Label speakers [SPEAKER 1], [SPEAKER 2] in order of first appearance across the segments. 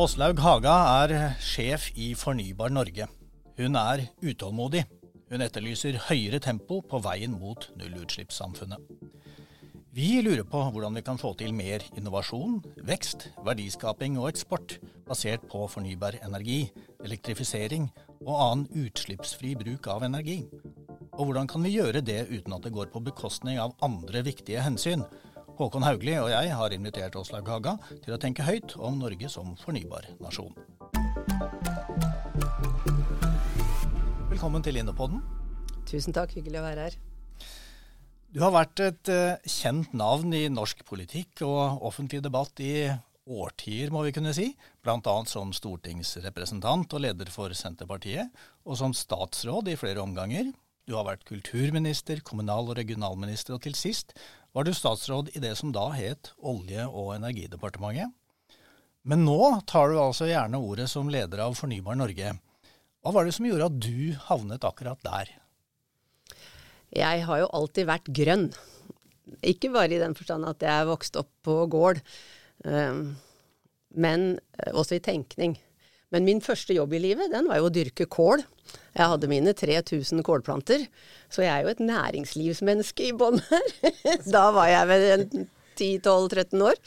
[SPEAKER 1] Åslaug Haga er sjef i Fornybar Norge. Hun er utålmodig. Hun etterlyser høyere tempo på veien mot nullutslippssamfunnet. Vi lurer på hvordan vi kan få til mer innovasjon, vekst, verdiskaping og eksport basert på fornybar energi, elektrifisering og annen utslippsfri bruk av energi. Og hvordan kan vi gjøre det uten at det går på bekostning av andre viktige hensyn, Håkon Haugli og jeg har invitert Åslaug Haga til å tenke høyt om Norge som fornybarnasjon. Velkommen til Innopodden.
[SPEAKER 2] Tusen takk, hyggelig å være her.
[SPEAKER 1] Du har vært et uh, kjent navn i norsk politikk og offentlig debatt i årtier, må vi kunne si. Bl.a. som stortingsrepresentant og leder for Senterpartiet, og som statsråd i flere omganger. Du har vært kulturminister, kommunal- og regionalminister, og til sist var du statsråd i det som da het Olje- og energidepartementet. Men nå tar du altså gjerne ordet som leder av Fornybar Norge. Hva var det som gjorde at du havnet akkurat der?
[SPEAKER 2] Jeg har jo alltid vært grønn. Ikke bare i den forstand at jeg vokste vokst opp på gård, ehm, men eh, også i tenkning. Men min første jobb i livet, den var jo å dyrke kål. Jeg hadde mine 3000 kålplanter, så jeg er jo et næringslivsmenneske i bånn her. da var jeg vel 10-12-13 år.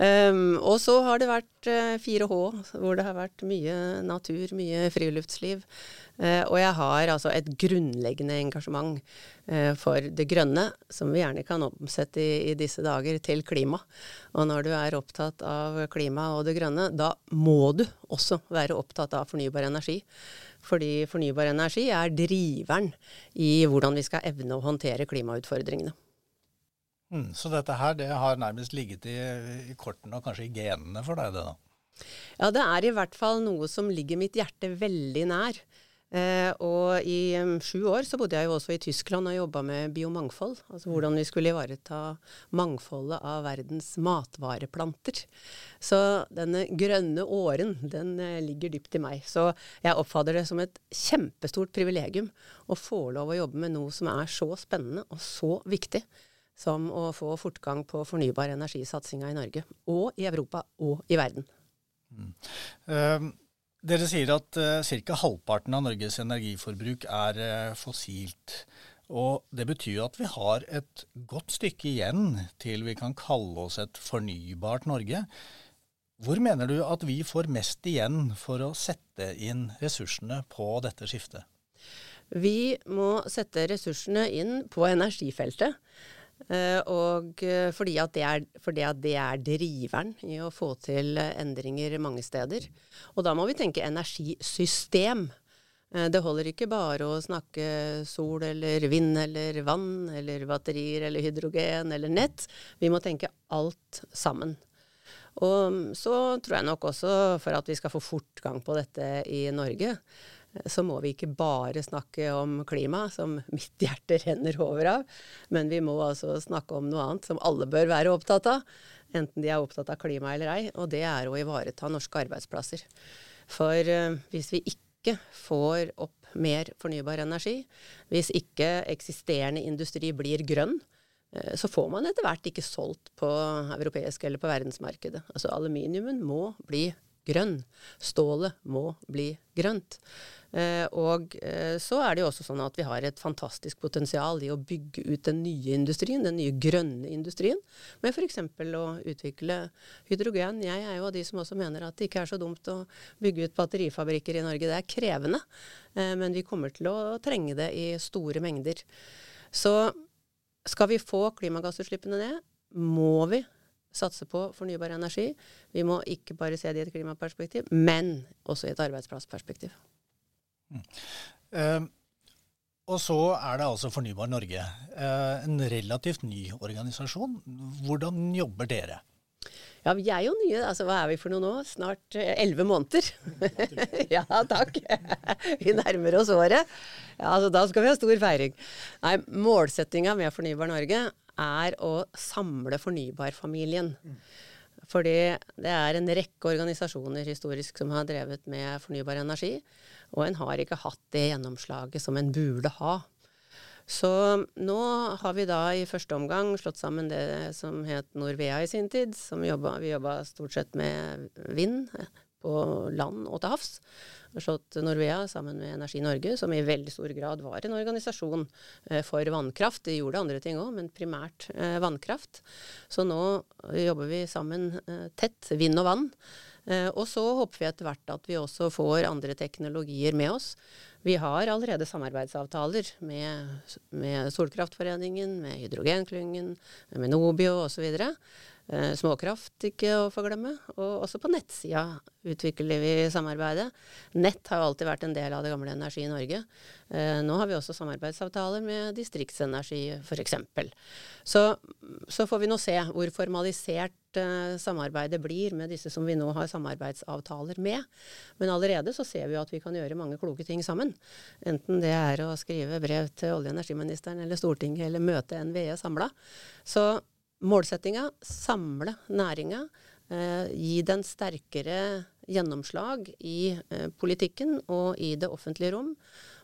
[SPEAKER 2] Um, og så har det vært uh, 4H, hvor det har vært mye natur, mye friluftsliv. Uh, og jeg har altså et grunnleggende engasjement uh, for det grønne, som vi gjerne kan omsette i, i, disse dager til klima. Og når du er opptatt av klima og det grønne, da må du også være opptatt av fornybar energi. Fordi fornybar energi er driveren i hvordan vi skal evne å håndtere klimautfordringene.
[SPEAKER 1] Mm, så dette her det har nærmest ligget i, i kortene og kanskje i genene for deg, det da?
[SPEAKER 2] Ja, det er i hvert fall noe som ligger mitt hjerte veldig nær. Eh, og i um, sju år så bodde jeg jo også i Tyskland og jobba med biomangfold. Altså hvordan vi skulle ivareta mangfoldet av verdens matvareplanter. Så denne grønne åren, den eh, ligger dypt i meg. Så jeg oppfatter det som et kjempestort privilegium å få lov å jobbe med noe som er så spennende og så viktig som å få fortgang på fornybar energisatsinga i Norge, og i Europa og i verden. Mm.
[SPEAKER 1] Uh, dere sier at uh, ca. halvparten av Norges energiforbruk er uh, fossilt. Og det betyr at vi har et godt stykke igjen til vi kan kalle oss et fornybart Norge. Hvor mener du at vi får mest igjen for å sette inn ressursene på dette skiftet?
[SPEAKER 2] Vi må sette ressursene inn på energifeltet. Uh, og uh, fordi, at er, fordi, at det er, driveren i å få til endringer mange steder. Og da må vi tenke energisystem. det holder ikke bare å snakke sol eller vind eller vann eller batterier eller hydrogen eller nett. Vi må tenke alt sammen. Og mm, så tror jeg nok også, for at vi skal få fortgang på dette i Norge, så må vi ikke bare snakke om klima, som mitt hjerte renner over av, men vi må altså snakke om noe annet som alle bør være opptatt av, enten de er opptatt av klima eller ei, og det er å ivareta norske arbeidsplasser. For uh, hvis vi ikke får opp mer fornybar energi, hvis ikke eksisterende industri blir grønn, uh, så får man etter hvert ikke solgt på europeisk eller på verdensmarkedet. Altså aluminiumen må bli grønn. Stålet må bli grønt. Eh, og eh, så er det jo også sånn at vi har et fantastisk potensial i å bygge ut den nye industrien, den nye grønne industrien, med f.eks. å utvikle hydrogen. Jeg er jo av de som også mener at det ikke er så dumt å bygge ut batterifabrikker i Norge. Det er krevende, eh, men vi kommer til å trenge det i store mengder. Så skal vi få klimagassutslippene ned, må vi satse på fornybar energi. Vi må ikke bare se det i et klimaperspektiv, men også i et arbeidsplassperspektiv.
[SPEAKER 1] Uh, og så er det altså Fornybar Norge. Uh, en relativt ny organisasjon. Hvordan jobber dere?
[SPEAKER 2] Ja, vi er jo nye. Altså, hva er vi for noe nå? Snart eh, elleve måneder. ja, takk. vi nærmer oss året. Ja, altså, da skal vi ha stor feiring. Nei, Målsettinga med Fornybar Norge er å samle fornybarfamilien. Fordi det er en rekke organisasjoner historisk som har drevet med fornybar energi, og en har ikke hatt det gjennomslaget som en burde ha. Så nå har vi da i første omgang slått sammen det som het Norvea i sin tid. Som jobba, vi jobba stort sett med vind på land og til havs. slått Norvea sammen med Energi Norge, som i veldig stor grad var en organisasjon eh, for vannkraft. De gjorde andre ting òg, men primært eh, vannkraft. Så nå jobber vi sammen eh, tett, vind og vann. Og så håper vi etter hvert at vi også får andre teknologier med oss. Vi har allerede samarbeidsavtaler med, med Solkraftforeningen, med Hydrogenklyngen, med Nobio osv. Eh, småkraft, ikke å få glemme. Og også på nettsida utvikler vi samarbeidet. Nett har jo alltid vært en del av det gamle Energi i Norge. Eh, nå har vi også samarbeidsavtaler med Distriktsenergi f.eks. Så, så får vi nå se hvor formalisert eh, samarbeidet blir med disse som vi nå har samarbeidsavtaler med. Men allerede så ser vi at vi kan gjøre mange kloke ting sammen. Enten det er å skrive brev til olje- og energiministeren eller Stortinget eller møte NVE samla. Så målsettinga samle næringa, eh, gi den sterkere gjennomslag i eh, politikken og i det offentlige rom.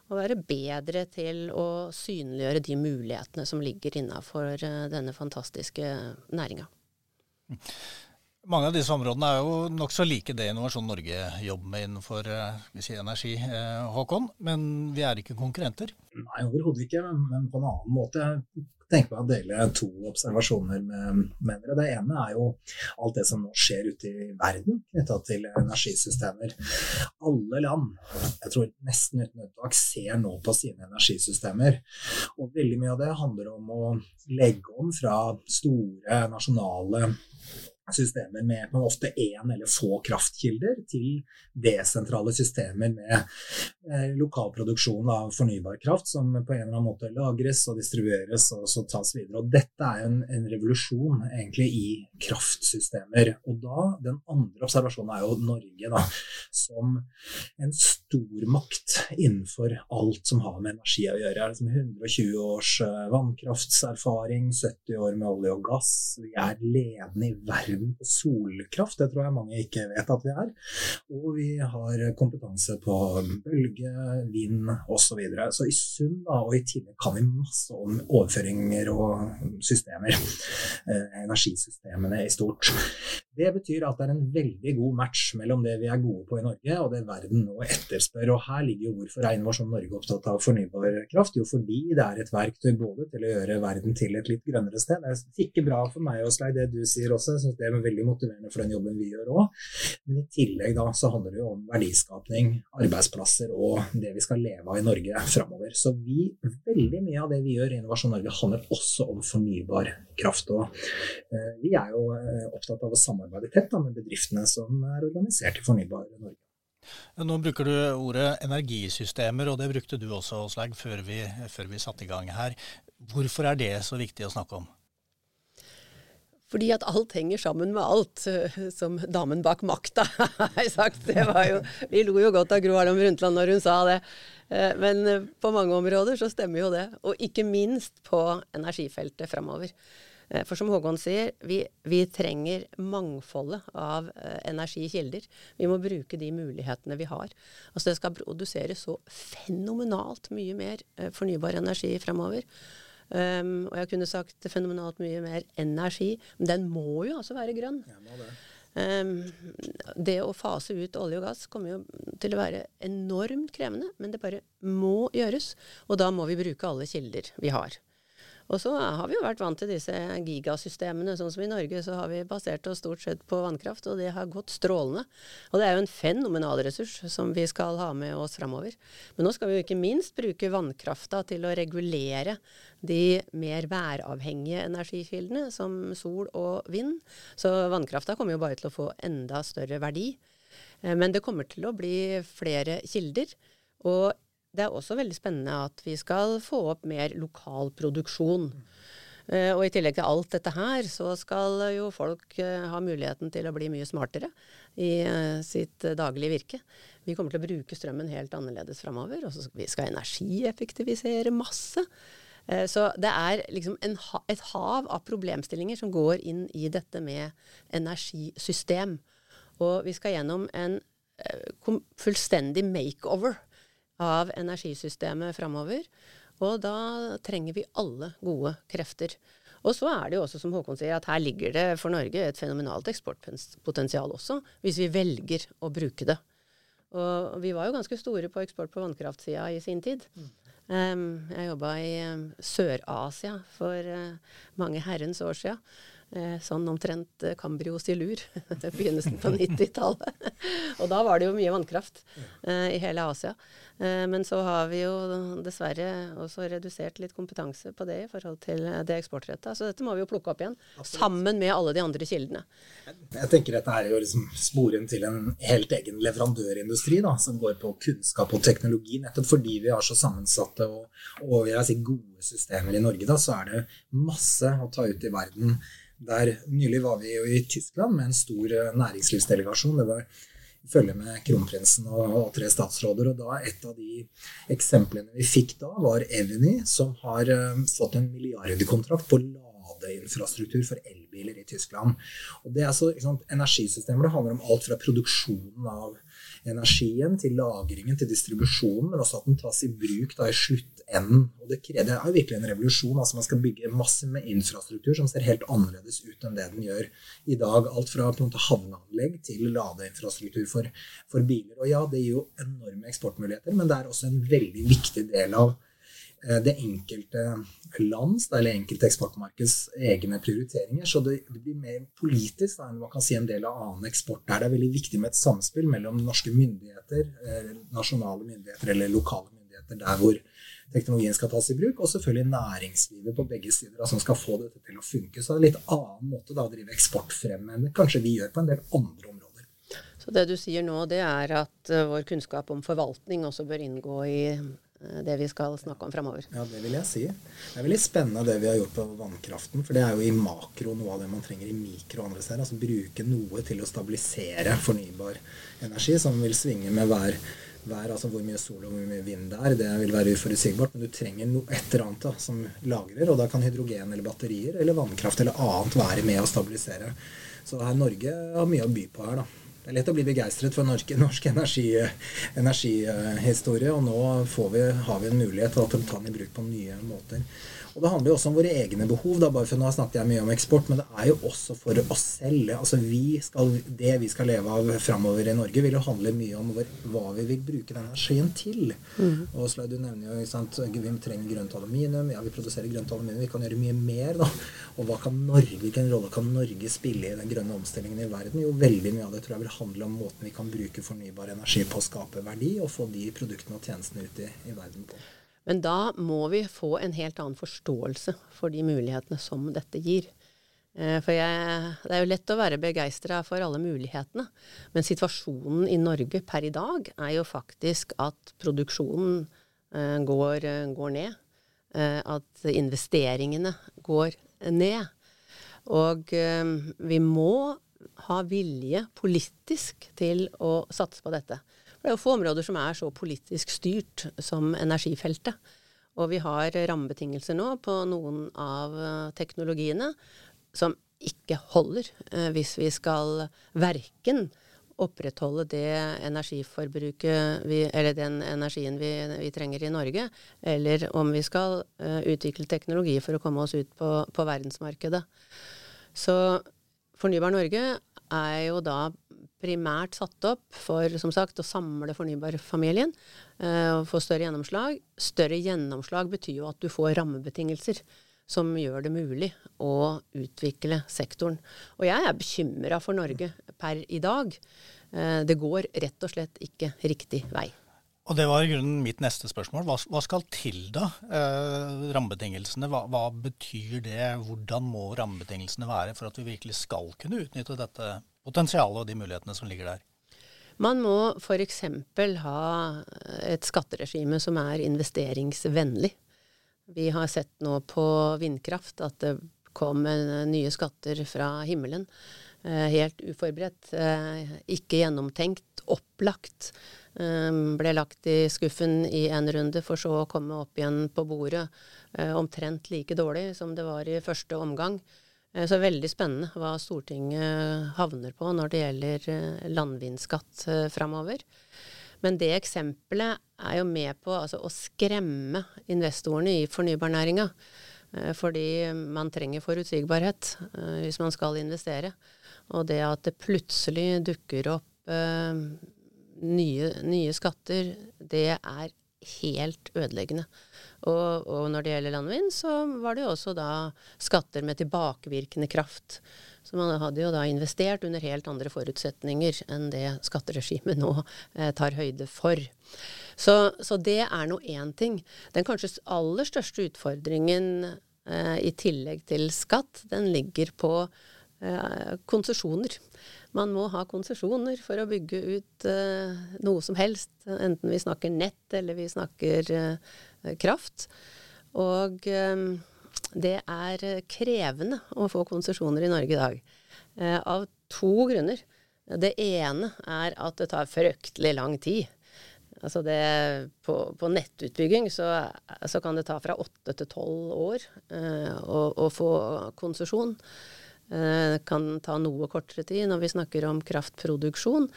[SPEAKER 2] Og være bedre til å synliggjøre de mulighetene som ligger innafor eh, denne fantastiske næringa.
[SPEAKER 1] Mange av disse områdene er jo nokså like det Innovasjon Norge jobber med innenfor eh, si, energi, eh, Håkon. Men vi er ikke konkurrenter?
[SPEAKER 3] Nei, overhodet ikke. Men på en annen måte tenker meg å dele to observasjoner med, med dere. Det ene er jo alt det som nå skjer ute i verden knytta til energisystemer. Alle land, jeg tror nesten uten unntak, ser nå på sine energisystemer. Og veldig mye av det handler om å legge om fra store nasjonale systemer med ofte én eller få kraftkilder, til desentrale systemer med eh, lokal produksjon av fornybar kraft som på en eller annen måte lagres og distribueres og så tas videre. Og dette er en, en revolusjon egentlig i kraftsystemer. Og da, Den andre observasjonen er jo Norge da, som en stormakt innenfor alt som har med energi å gjøre. Liksom 120 års eh, vannkraftserfaring, 70 år med olje og gass. Vi er ledende i verden verden på solkraft. Det tror jeg mange ikke vet at vi er. Og vi har kompetanse på bølge, vind osv. Så, videre. så i sum, da, og i tillegg kan vi masse om overføringer og systemer. Eh, energisystemene i stort. Det betyr at det er en veldig god match mellom det vi er gode på i Norge og det verden nå etterspør. Og her ligger jo hvorfor er Innovasjon Norge opptatt av fornybar kraft? Jo, fordi det er et verktøy både til å gjøre verden til et litt grønnere sted. Det er ikke bra for meg, Åslaug, det du sier også. Jeg syns det er veldig motiverende for den jobben vi gjør òg. Men i tillegg da så handler det jo om verdiskapning, arbeidsplasser og det vi skal leve av i Norge framover. Så vi, veldig mye av det vi gjør i Innovasjon Norge handler også om fornybar kraft. Og eh, vi er jo eh, opptatt av å samarbeide tett da, med bedriftene som er organisert i Fornybar Norge.
[SPEAKER 1] Nå bruker du ordet energisystemer, og det brukte du også, Åslaug, før, før vi satte i gang her. Hvorfor er det så viktig å snakke om?
[SPEAKER 2] Fordi at alt henger sammen med alt, som damen bak makta har sagt. Jo, vi lo jo godt av Gro Harlem Brundtland når hun sa det. Eh, men på mange områder så stemmer jo det. Og ikke minst på energifeltet framover. Eh, for som Håkon sier, vi, vi trenger mangfoldet av eh, energikilder. Vi må bruke de mulighetene vi har. Altså det skal produseres så fenomenalt mye mer eh, fornybar energi fremover. Um, og jeg kunne sagt fenomenalt mye mer energi, men den må jo altså være grønn. Det. Um, det å fase ut olje og gass kommer jo til å være enormt krevende, men det bare må gjøres. Og da må vi bruke alle kilder vi har. Og så har vi jo vært vant til disse gigasystemene. Sånn som i Norge så har vi basert oss stort sett på vannkraft, og det har gått strålende. Og det er jo en fenomenal ressurs som vi skal ha med oss framover. Men nå skal vi jo ikke minst bruke vannkrafta til å regulere de mer væravhengige energikildene, som sol og vind. Så vannkrafta kommer jo bare til å få enda større verdi. Eh, men det kommer til å bli flere kilder. Og det er også veldig spennende at vi skal få opp mer lokal produksjon. Uh, og i tillegg til alt dette her, så skal jo folk uh, ha muligheten til å bli mye smartere i uh, sitt daglige virke. Vi kommer til å bruke strømmen helt annerledes framover. Og vi skal energieffektivisere masse. Eh, så det er liksom en, et hav av problemstillinger som går inn i dette med energisystem. Og vi skal gjennom en eh, fullstendig makeover av energisystemet framover. Og da trenger vi alle gode krefter. Og så er det jo også, som Håkon sier, at her ligger det for Norge et fenomenalt eksportpotensial også, hvis vi velger å bruke det. Og vi var jo ganske store på eksport på vannkraftsida i sin tid. Mm. Um, jeg jobba i um, Sør-Asia for uh, mange herrens år sia. Eh, sånn omtrent eh, Cambrio silur, begynnelsen på 90-tallet. og da var det jo mye vannkraft eh, i hele Asia. Eh, men så har vi jo dessverre også redusert litt kompetanse på det i forhold til det eksportretta. Så dette må vi jo plukke opp igjen, sammen med alle de andre kildene.
[SPEAKER 3] Jeg tenker dette er jo liksom sporen til en helt egen leverandørindustri da, som går på kunnskap og teknologi. Nettopp fordi vi har så sammensatte og, og jeg si, gode systemer i Norge, da, så er det masse å ta ut i verden der Nylig var vi jo i Tyskland med en stor eh, næringslivsdelegasjon. Det var i følge med kronprinsen og, tre statsråder. og da Et av de eksemplene vi fikk da, var Eveny, som har uh, fått en milliardkontrakt på ladeinfrastruktur for elbiler i Tyskland. Og Det er så, sant, energisystemer det handler om alt fra produksjonen av energien, til lagringen, til distribusjonen, men også at den tas i bruk da, i sluttenden. Og det, det, er jo virkelig en revolusjon. altså Man skal bygge masse med infrastruktur som ser helt annerledes ut enn det den gjør i dag. Alt fra på en måte havneanlegg til ladeinfrastruktur for, for biler. Og ja, det gir jo enorme eksportmuligheter, men det er også en veldig viktig del av Eh, det enkelte lands eller enkelte eksportmarkeds egne prioriteringer. Så det blir mer politisk da, enn man kan si en del av annen eksport. Der det er veldig viktig med et samspill mellom norske myndigheter, eh, nasjonale myndigheter eller lokale myndigheter der hvor teknologien skal tas i bruk, og selvfølgelig næringslivet på begge sider som skal få dette til å funke. Så det er en litt annen måte da, å drive eksport frem enn kanskje vi gjør på en del andre områder.
[SPEAKER 2] Så det du sier nå, det er at uh, vår kunnskap om forvaltning også bør inngå i Eh, det vi skal snakke om framover.
[SPEAKER 3] Ja, det vil jeg si. Det er veldig spennende det vi har gjort på vannkraften. For det er jo i makro noe av det man trenger i mikro andre steder. Altså bruke noe til å stabilisere fornybar energi, som vil svinge med hver, hver altså hvor mye sol og hvor mye vind det er. Det vil være uforutsigbart. Men du trenger noe et eller annet da, som lagrer. Og da kan hydrogen eller batterier eller vannkraft eller annet være med å stabilisere. Så her Norge har mye å by på her, da. Det er lett å bli begeistret for norsk, norsk energihistorie, energi, og nå vi, har vi en mulighet til å ta den i bruk på nye måter. Og Det handler jo også om våre egne behov. Da, bare for Nå snakket jeg mye om eksport, men det er jo også for oss selv. Altså vi skal, Det vi skal leve av framover i Norge, vil jo handle mye om hvor, hva vi vil bruke den energien til. Mm. Og Sløy, du nevner jo sant, vi trenger grønt aluminium. Ja, vi produserer grønt aluminium. Vi kan gjøre mye mer. da. Og hva kan Norge, hvilken rolle kan Norge spille i den grønne omstillingen i verden? Jo, veldig mye av det tror jeg vil handle om måten vi kan bruke fornybar energi på å skape verdi, og få de produktene og tjenestene ut i, i verden på.
[SPEAKER 2] Men da må vi få en helt annen forståelse for de mulighetene som dette gir. Eh, for jeg, det er jo lett å være begeistra for alle mulighetene, men situasjonen i Norge per i dag er jo faktisk at produksjonen eh, går, går ned. Eh, at investeringene går ned. Og vi må ha vilje politisk til å satse på dette. For Det er jo få områder som er så politisk styrt som energifeltet. Og vi har rammebetingelser nå på noen av eh, teknologiene som ikke holder eh, hvis vi skal verken opprettholde det energiforbruket vi, eller den energien vi, vi, trenger i Norge, eller om vi skal uh, utvikle teknologi for å komme oss ut på, på verdensmarkedet. Så Fornybar Norge er jo da primært satt opp for som sagt, å samle fornybarfamilien uh, og få større gjennomslag. Større gjennomslag betyr jo at du får rammebetingelser som gjør det mulig å utvikle sektoren. Og jeg er bekymra for Norge per i dag. Uh, det går rett og slett ikke riktig vei.
[SPEAKER 1] Og Det var i grunnen mitt neste spørsmål. Hva, hva skal til da? Eh, rammebetingelsene, hva, hva, betyr det? Hvordan må rammebetingelsene være for at vi virkelig skal kunne utnytte dette potensialet og de mulighetene som ligger der?
[SPEAKER 2] Man må f.eks. ha et skatteregime som er investeringsvennlig. Vi har sett nå på vindkraft at det kom nye skatter fra himmelen. Eh, helt uforberedt, eh, ikke gjennomtenkt, opplagt. Ble lagt i skuffen i en runde, for så å komme opp igjen på bordet omtrent like dårlig som det var i første omgang. Så veldig spennende hva Stortinget havner på når det gjelder landvindskatt framover. Men det eksempelet er jo med på altså, å skremme investorene i fornybarnæringa. Eh, fordi man trenger forutsigbarhet eh, hvis man skal investere. Og det at det plutselig dukker opp eh, nye, nye skatter, det er helt ødeleggende. Og, og, når det gjelder landvind, så var det jo også da skatter med tilbakevirkende kraft. Så man hadde jo da investert under helt andre forutsetninger enn det skatteregimet nå eh, tar høyde for. Så, så det er nå én ting. Den kanskje aller største utfordringen eh, i tillegg til skatt, den ligger på eh, konsesjoner. Man må ha konsesjoner for å bygge ut uh, noe som helst, enten vi snakker nett eller vi snakker uh, kraft. Og um, det er krevende å få konsesjoner i Norge i dag. Uh, av to grunner. Det ene er at det tar fryktelig lang tid. Altså det, på, på, nettutbygging så, så, kan det ta fra åtte til tolv år eh, å, å, få konsesjon. Eh, det kan ta noe kortere tid når vi snakker om kraftproduksjon.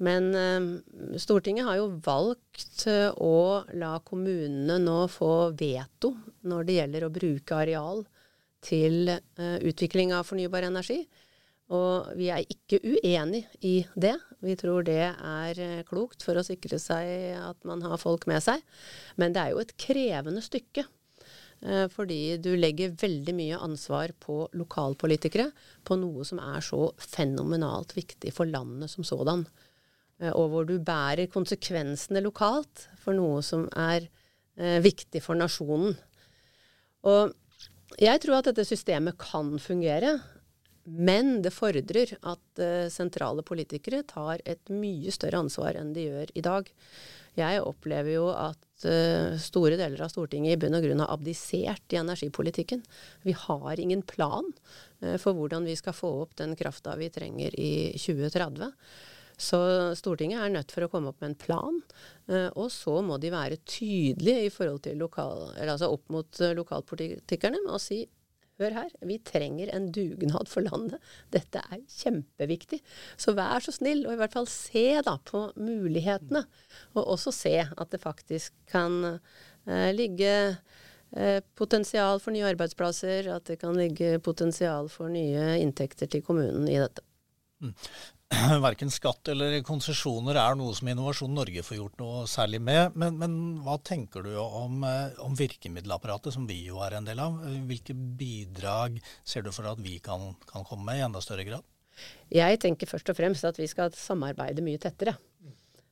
[SPEAKER 2] Men eh, Stortinget har jo valgt eh, å la kommunene nå få veto når det gjelder å bruke areal til eh, utvikling av fornybar energi. Og vi er ikke uenig i det. Vi tror det er klokt for å sikre seg at man har folk med seg. Men det er jo et krevende stykke. Fordi du legger veldig mye ansvar på lokalpolitikere på noe som er så fenomenalt viktig for landet som sådan. Eh, og hvor du bærer konsekvensene lokalt for noe som er eh, viktig for nasjonen. Og jeg tror at dette systemet kan fungere, men det fordrer at eh, sentrale politikere tar et mye større ansvar enn de gjør i dag. Jeg opplever jo at uh, store deler av Stortinget i bunn og grunn har abdisert i energipolitikken. Vi har ingen plan uh, for hvordan vi skal få opp den krafta vi trenger i 2030. Så Stortinget er nødt for å komme opp med en plan. Eh, og så må de være tydelige i forhold til lokal, altså opp mot eh, lokalpolitikerne med å si Hør her, vi trenger en dugnad for landet. Dette er kjempeviktig. Så vær så snill, og i hvert fall se da på mulighetene. Og også se at det faktisk kan eh, ligge eh, potensial for nye arbeidsplasser, at det kan ligge potensial for nye inntekter til kommunen i dette. Mm.
[SPEAKER 1] verken skatt eller konsesjoner er noe som Innovasjon Norge får gjort noe særlig med. Men, men hva tenker du om, eh, om, virkemiddelapparatet, som vi jo er en del av? Hvilke bidrag ser du for at vi kan, kan komme med i enda større grad?
[SPEAKER 2] Jeg tenker først og fremst at vi skal samarbeide mye tettere.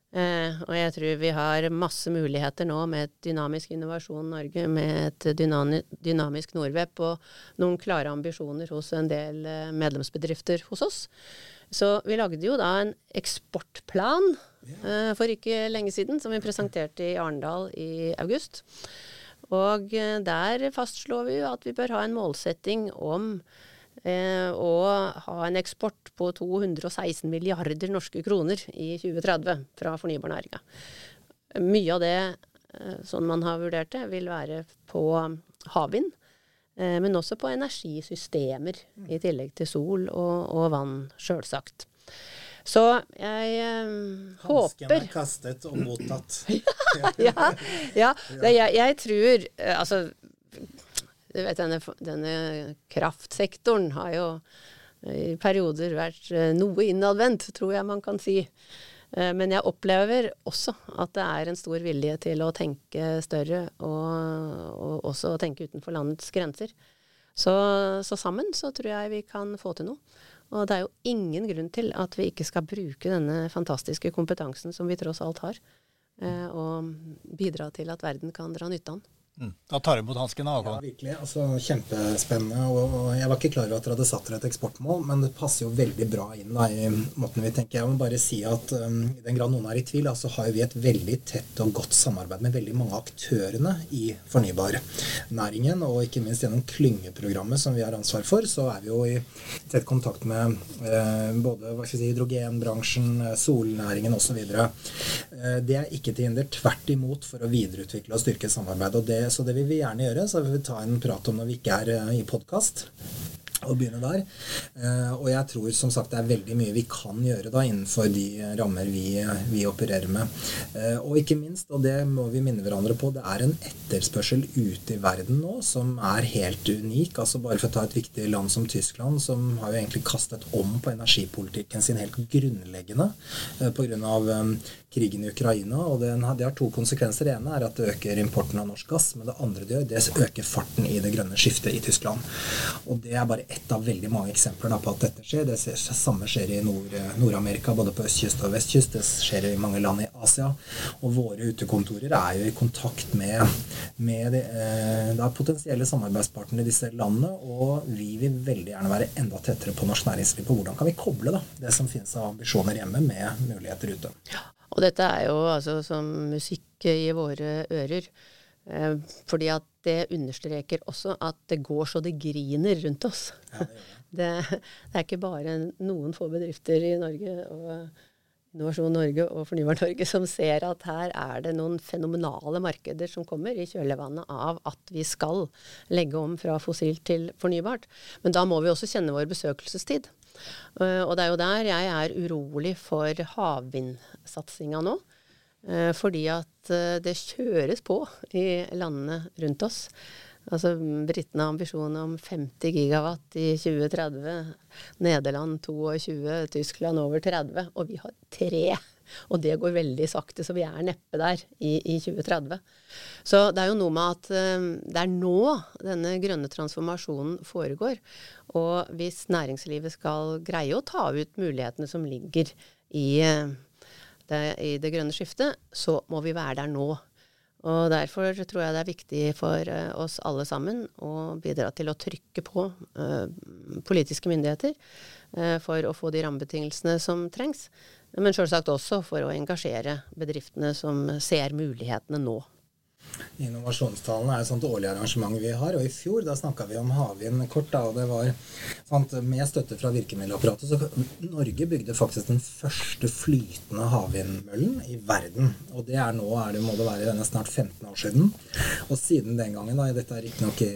[SPEAKER 2] Eh, og jeg tror vi har masse muligheter nå med et dynamisk Innovasjon Norge, med et dynamisk Norweb og noen klare ambisjoner hos en del eh, medlemsbedrifter hos oss. Så vi lagde jo da en eksportplan uh, for ikke lenge siden, som vi presenterte i Arendal i august. Og uh, der fastslår vi jo at vi bør ha en målsetting om uh, å ha en eksport på 216 milliarder norske kroner i 2030 fra fornybarnæringa. Mye av det, sånn man har vurdert det, vil være på havvind. Eh, men også på energisystemer, i tillegg til sol og, og vann, sjølsagt. Så jeg eh, håper
[SPEAKER 3] er kastet og mottatt.
[SPEAKER 2] ja, ja det, jeg, jeg, tror eh, Altså, du vet denne, denne kraftsektoren har jo i perioder vært eh, noe innadvendt, tror jeg man kan si. Eh, men jeg opplever også at det er en stor vilje til å tenke større, og, og også å tenke utenfor landets grenser. Så, så, sammen så tror jeg vi kan få til noe. Og det er jo ingen grunn til at vi ikke skal bruke denne fantastiske kompetansen som vi tross alt har, eh, og bidra til at verden kan dra nytte av den.
[SPEAKER 1] Mm. Da tar du imot av.
[SPEAKER 3] Håkon. Ja, virkelig. Altså, kjempespennende. Og, jeg var ikke klar over at dere hadde satt dere et eksportmål, men det passer jo veldig bra inn da, i måten vi tenker. Jeg må bare si at um, i den grad noen er i tvil, så altså, har vi et veldig tett og godt samarbeid med veldig mange av aktørene i fornybarnæringen. Og ikke minst gjennom klyngeprogrammet som vi har ansvar for, så er vi jo i tett kontakt med eh, både hva skal si, hydrogenbransjen, eh, solnæringen osv. Eh, det er ikke til hinder. Tvert imot for å videreutvikle og styrke samarbeidet. Og det så det vil vi gjerne gjøre. Så vi vil ta en prat om når vi ikke er eh, i podkast og begynne der. Eh, og jeg tror som sagt det er veldig mye vi kan gjøre da innenfor de rammer vi, vi opererer med. Eh, og ikke minst, og det må vi minne hverandre på, det er en etterspørsel ute i verden nå som er helt unik. altså Bare for å ta et viktig land som Tyskland, som har jo egentlig kastet om på energipolitikken sin helt grunnleggende pga. Krigen i Ukraina. og det, det har to konsekvenser. Det ene er at det øker importen av norsk gass. Men det andre det gjør, det øker farten i det grønne skiftet i Tyskland. Og det er bare ett av veldig mange eksempler da, på at dette skjer. Det samme skjer i Nord-Amerika, Nord både på østkyst og vestkyst. Det skjer i mange land i Asia. Og våre utekontorer er jo i kontakt med, med de, eh, potensielle samarbeidspartnere i disse landene. Og vi vil veldig gjerne være enda tettere på norsk næringsliv på hvordan kan vi koble da, det som finnes av ambisjoner hjemme, med muligheter ute.
[SPEAKER 2] Og dette er jo altså som musikk i våre ører. Eh, fordi at det understreker også at det går så det griner rundt oss. Ja, det, det, det, er ikke bare noen få bedrifter i Norge og Innovasjon Norge og Fornybar Norge som ser at her er det noen fenomenale markeder som kommer i kjølvannet av at vi skal legge om fra fossilt til fornybart. Men da må vi også kjenne vår besøkelsestid. Eh, og det er jo der jeg er urolig for havvindsatsinga nå. Eh, fordi at eh, det kjøres på i landene rundt oss. Altså Britene har ambisjon om 50 gigawatt i 2030. Nederland 22, Tyskland over 30. Og vi har tre. Og det går veldig sakte, så vi er neppe der i, i 2030. Så det er jo noe med at um, det er nå denne grønne transformasjonen foregår. Og hvis næringslivet skal greie å ta ut mulighetene som ligger i uh, det, i det grønne skiftet, så må vi være der nå. Og Derfor tror jeg det er viktig for uh, oss alle sammen å bidra til å trykke på uh, politiske myndigheter uh, for å få de rammebetingelsene som trengs. Men selvsagt også for å engasjere bedriftene som ser mulighetene nå.
[SPEAKER 3] Innovasjonstalen er et sånt årlig arrangement vi har. Og i fjor da snakka vi om havvind kort. da, og det var sant, Med støtte fra virkemiddelapparatet så Norge bygde faktisk den første flytende havvindmøllen i verden. Og det er nå er det, må det være snart 15 år siden. Og siden den gangen, da, dette er riktignok i,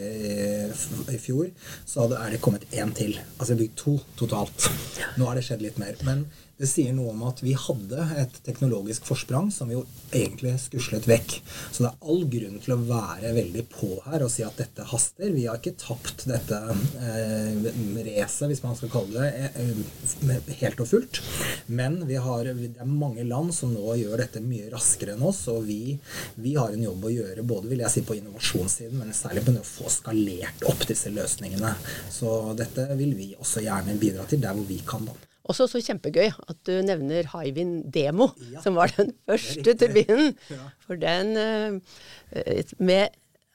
[SPEAKER 3] i fjor, så er det kommet én til. Altså bygd to totalt. Nå har det skjedd litt mer. Men det sier noe om at vi hadde et teknologisk forsprang som vi jo egentlig skuslet vekk. Så det er all grunn til å være veldig på her og si at dette haster. Vi har ikke tapt dette eh, racet, hvis man skal kalle det, eh, helt og fullt. Men har, det er mange land som nå gjør dette mye raskere enn oss, og vi, vi har en jobb å gjøre både vil jeg si, på innovasjonssiden, men særlig på å få skalert opp disse løsningene. Så dette vil vi også gjerne bidra til der hvor vi kan. da.
[SPEAKER 2] Også så kjempegøy at du nevner Hywind Demo, ja. som var den første turbinen. Ja. For den uh, med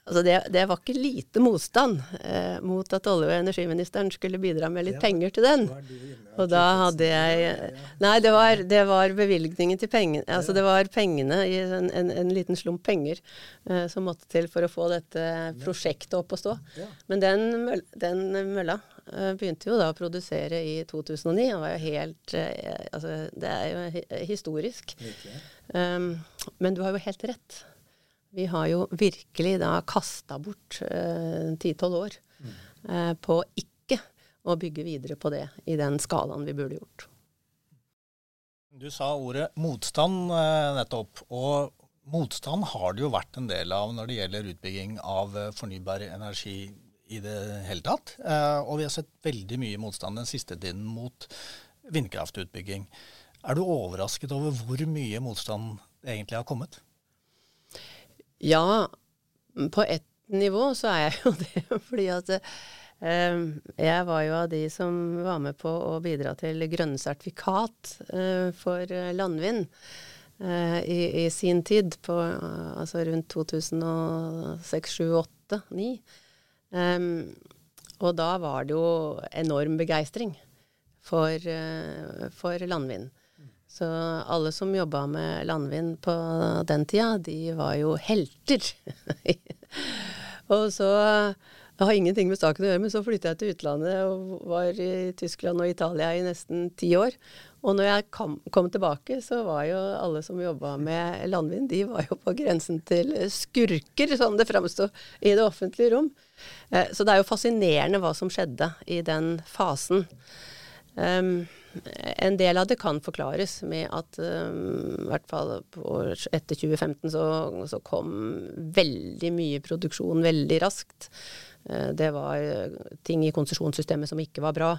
[SPEAKER 2] Altså det, det, var ikke lite motstand eh, mot at olje- og energiministeren skulle bidra med litt ja, penger til den. Og da hadde jeg Nei, det var, det var bevilgningen til pengene Altså det var pengene i en, en, en liten slump penger eh, som måtte til for å få dette prosjektet opp å stå. Men den, den mølla eh, begynte jo da å produsere i 2009. Det var jo helt eh, Altså det er jo historisk. Um, men du har jo helt rett. Vi har jo virkelig da kasta bort eh, ti-tolv uh, år mm. uh, på ikke å bygge videre på det i den skalaen vi burde gjort.
[SPEAKER 1] Du sa ordet motstand uh, nettopp. Og motstand har det jo vært en del av når det gjelder utbygging av fornybar energi i det hele tatt. og vi har sett veldig mye motstand den siste tiden mot vindkraftutbygging. Er du overrasket over hvor mye motstand egentlig har kommet?
[SPEAKER 2] Ja, på ett nivå så er jeg jo det. Fordi at eh, jeg var jo av de som var med på å bidra til grønne sertifikat eh, for landvind. eh, i, i, sin tid, på altså rundt 2006, 2007, 2008, 2009. Um, og da var det jo enorm begeistring for, uh, for landvind. Så alle som jobba med landvind på den tida, de var jo helter. og så Det har ingenting med saken å gjøre, men så flytta jeg til utlandet og var i Tyskland og Italia i nesten ti år. Og når jeg kom, kom tilbake, så var jo alle som jobba med landvind, de var jo på grensen til skurker, sånn det framsto i det offentlige rom. Eh, så det er jo fascinerende hva som skjedde i den fasen. Um, en del av det kan forklares med at um, i hvert fall etter 2015 så, så, kom veldig mye produksjon veldig raskt. Uh, det var ting i konsesjonssystemet som ikke var bra.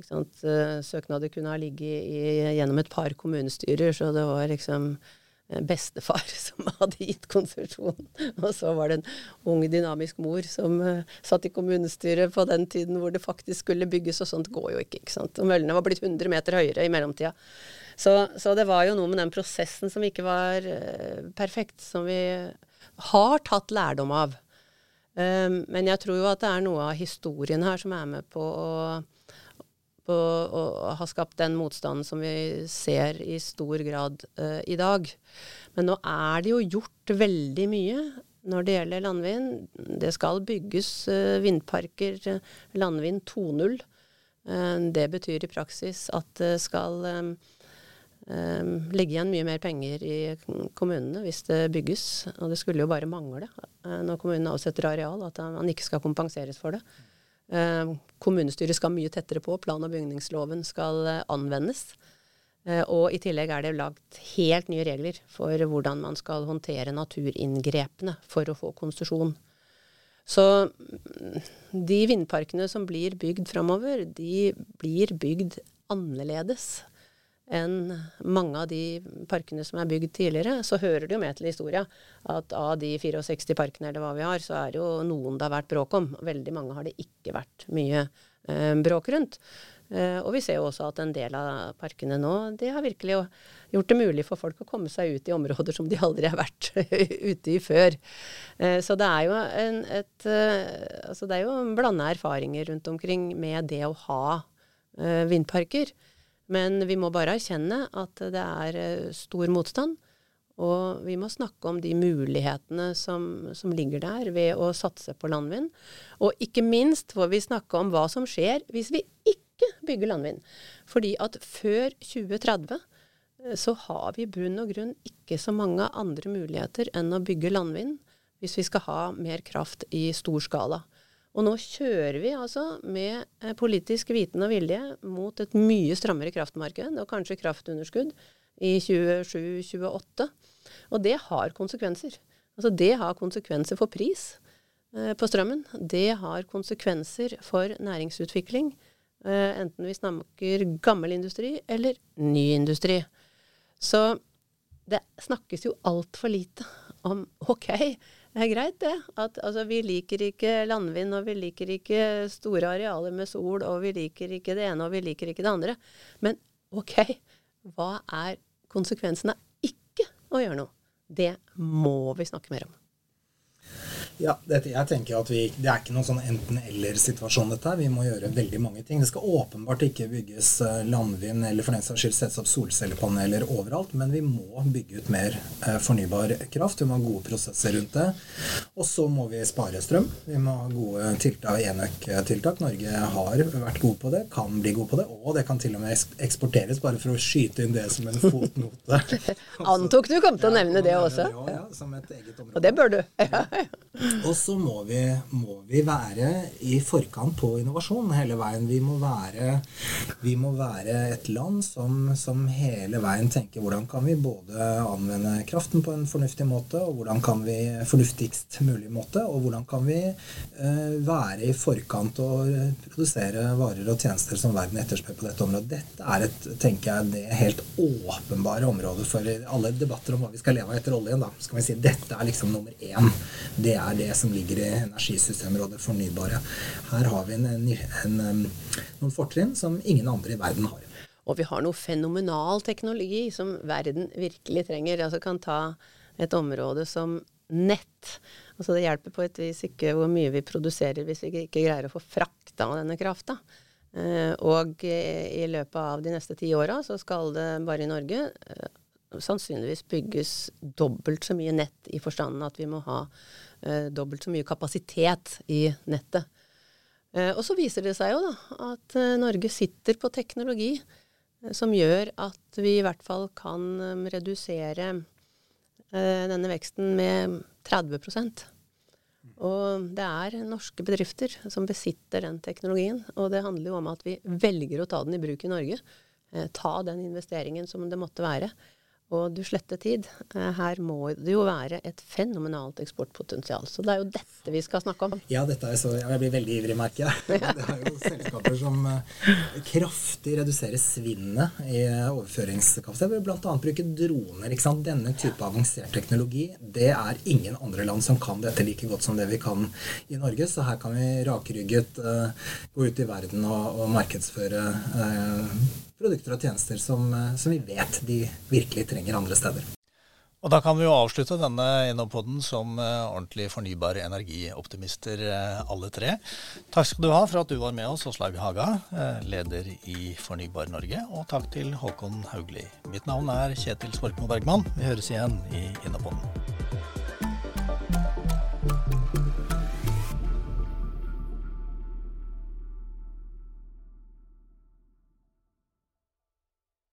[SPEAKER 2] Ikke uh, Søknader kunne ha ligget gjennom et par kommunestyrer, så det var liksom bestefar som hadde gitt konsesjon. Og så var det en ung, dynamisk mor som satt i kommunestyret på den tiden hvor det faktisk skulle bygges, og sånt går jo ikke. ikke sant? Og møllene var blitt 100 meter høyere i mellomtida. Så, så, det var jo noe med den prosessen som ikke var perfekt, som vi har tatt lærdom av. Um, men jeg tror jo at det er noe av historien her som er med på å på å ha skapt den motstanden som vi ser i stor grad uh, i dag. Men nå er det jo gjort veldig mye når det gjelder landvind. Det skal bygges uh, vindparker, uh, landvind 2.0. det betyr i praksis at det skal legge igjen mye mer penger i kommunene hvis det bygges. Og det skulle jo bare mangle når kommunene avsetter areal, at man ikke skal kompenseres for det. Eh, kommunestyret skal mye tettere på. Plan- og bygningsloven skal eh, anvendes. Eh, og i tillegg er det lagt helt nye regler for hvordan man skal håndtere naturinngrepene for å få konsesjon. Så mm, de vindparkene som blir bygd framover, de blir bygd annerledes enn mange av de parkene som er bygd tidligere, så hører det jo med til historia at av de 64 parkene eller hva vi har, så er det jo noen det har vært bråk om. Veldig mange har det ikke vært mye eh, bråk rundt. Eh, og vi ser jo også at en del av parkene nå, det har virkelig gjort det mulig for folk å komme seg ut i områder som de aldri har vært ute i før. Eh, så det er jo en, et, eh, altså det er jo blanda erfaringer rundt omkring med det å ha eh, vindparker. Men vi må bare erkjenne at det er eh, stor motstand. Og vi må snakke om de mulighetene som, som, ligger der ved å satse på landvind. Og ikke minst får vi snakke om hva som skjer hvis vi ikke bygger landvind. Fordi at før 2030 eh, så har vi i bunn og grunn ikke så mange andre muligheter enn å bygge landvind hvis vi skal ha mer kraft i stor skala. Og nå kjører vi altså med eh, politisk viten og vilje mot et mye strammere kraftmarked, og kanskje kraftunderskudd i 2027-2028. Og det har konsekvenser. Altså det har konsekvenser for pris eh, på strømmen. Det har konsekvenser for næringsutvikling, eh, enten vi snakker gammel industri eller ny industri. Så det snakkes jo altfor lite om OK, det er greit, det. At altså, vi liker ikke landvind, og vi liker ikke store arealer med sol, og vi liker ikke det ene, og vi liker ikke det andre. Men OK, hva er konsekvensen av ikke å gjøre noe? Det må vi snakke mer om.
[SPEAKER 3] Ja, dette, jeg tenker at vi, Det er ikke noen sånn enten-eller-situasjon, dette her. Vi må gjøre veldig mange ting. Det skal åpenbart ikke bygges eh, landvind eller for den saks skyld settes opp solcellepaneler overalt, men vi må bygge ut mer eh, fornybar kraft. Vi må ha gode prosesser rundt det. Og så må vi spare strøm. Vi må ha gode tiltak, enøk-tiltak. Norge har vært god på det, kan bli god på det, og det kan til og med eksporteres, bare for å skyte inn det som en fotnote.
[SPEAKER 2] Antok du kom til å nevne det også.
[SPEAKER 3] Ja, ja, som et eget område.
[SPEAKER 2] Og det bør du. Ja, ja.
[SPEAKER 3] Og så må vi, må vi, være i forkant på innovasjon hele veien. Vi må være, vi må være et land som, som, hele veien tenker hvordan kan vi både anvende kraften på en fornuftig måte, og hvordan kan vi fornuftigst mulig måte, og hvordan kan vi uh, være i forkant og produsere varer og tjenester som verden etterspør på dette området. Dette er et, tenker jeg, det helt åpenbare området for alle debatter om hva vi skal leve av etter oljen. Da skal vi si dette er liksom nummer én. Det er det som ligger i energisystemrådet fornybare. Her har vi en, en, en, noen fortrinn som ingen andre i verden har.
[SPEAKER 2] Og vi har noe fenomenal teknologi som verden virkelig trenger. Altså kan ta et område som nett. Altså det hjelper på et vis ikke hvor mye vi produserer hvis vi ikke greier å få frakta denne krafta. Eh, og i løpet av de neste ti åra så skal det bare i Norge eh, sannsynligvis bygges dobbelt så mye nett i forstanden at vi må ha eh, dobbelt så mye kapasitet i nettet. og så viser det seg jo da at Norge sitter på teknologi som gjør at vi i hvert fall kan redusere denne veksten med 30% og det er norske bedrifter som besitter den teknologien. Og det handler jo om at vi velger å ta den i bruk i Norge. Eh, ta den investeringen som det måtte være og du sletter tid. Eh, her må det jo være et fenomenalt eksportpotensial. Så det er jo dette vi skal snakke om.
[SPEAKER 3] Ja, dette er så, jeg blir veldig ivrig, merker jeg. Det er jo selskaper som eh, kraftig reduserer svinnet i overføringskapasitet ved bl.a. bruke droner. ikke sant? Denne type avansert teknologi, det er ingen andre land som kan dette like godt som det vi kan i Norge. Så her kan vi rakrygget uh, gå ut i verden og, og markedsføre uh, produkter og tjenester som, eh, som, vi vet de virkelig trenger andre steder.
[SPEAKER 1] Og Da kan vi jo avslutte denne Innopoden som uh, ordentlig fornybare energioptimister uh, alle tre. Takk skal du ha for at du var med oss, Åslaug Haga, leder i Fornybar Norge. Og takk til Håkon Haugli. Mitt navn er Kjetil Svorkmo Bergman. Vi høres igjen i Innopoden.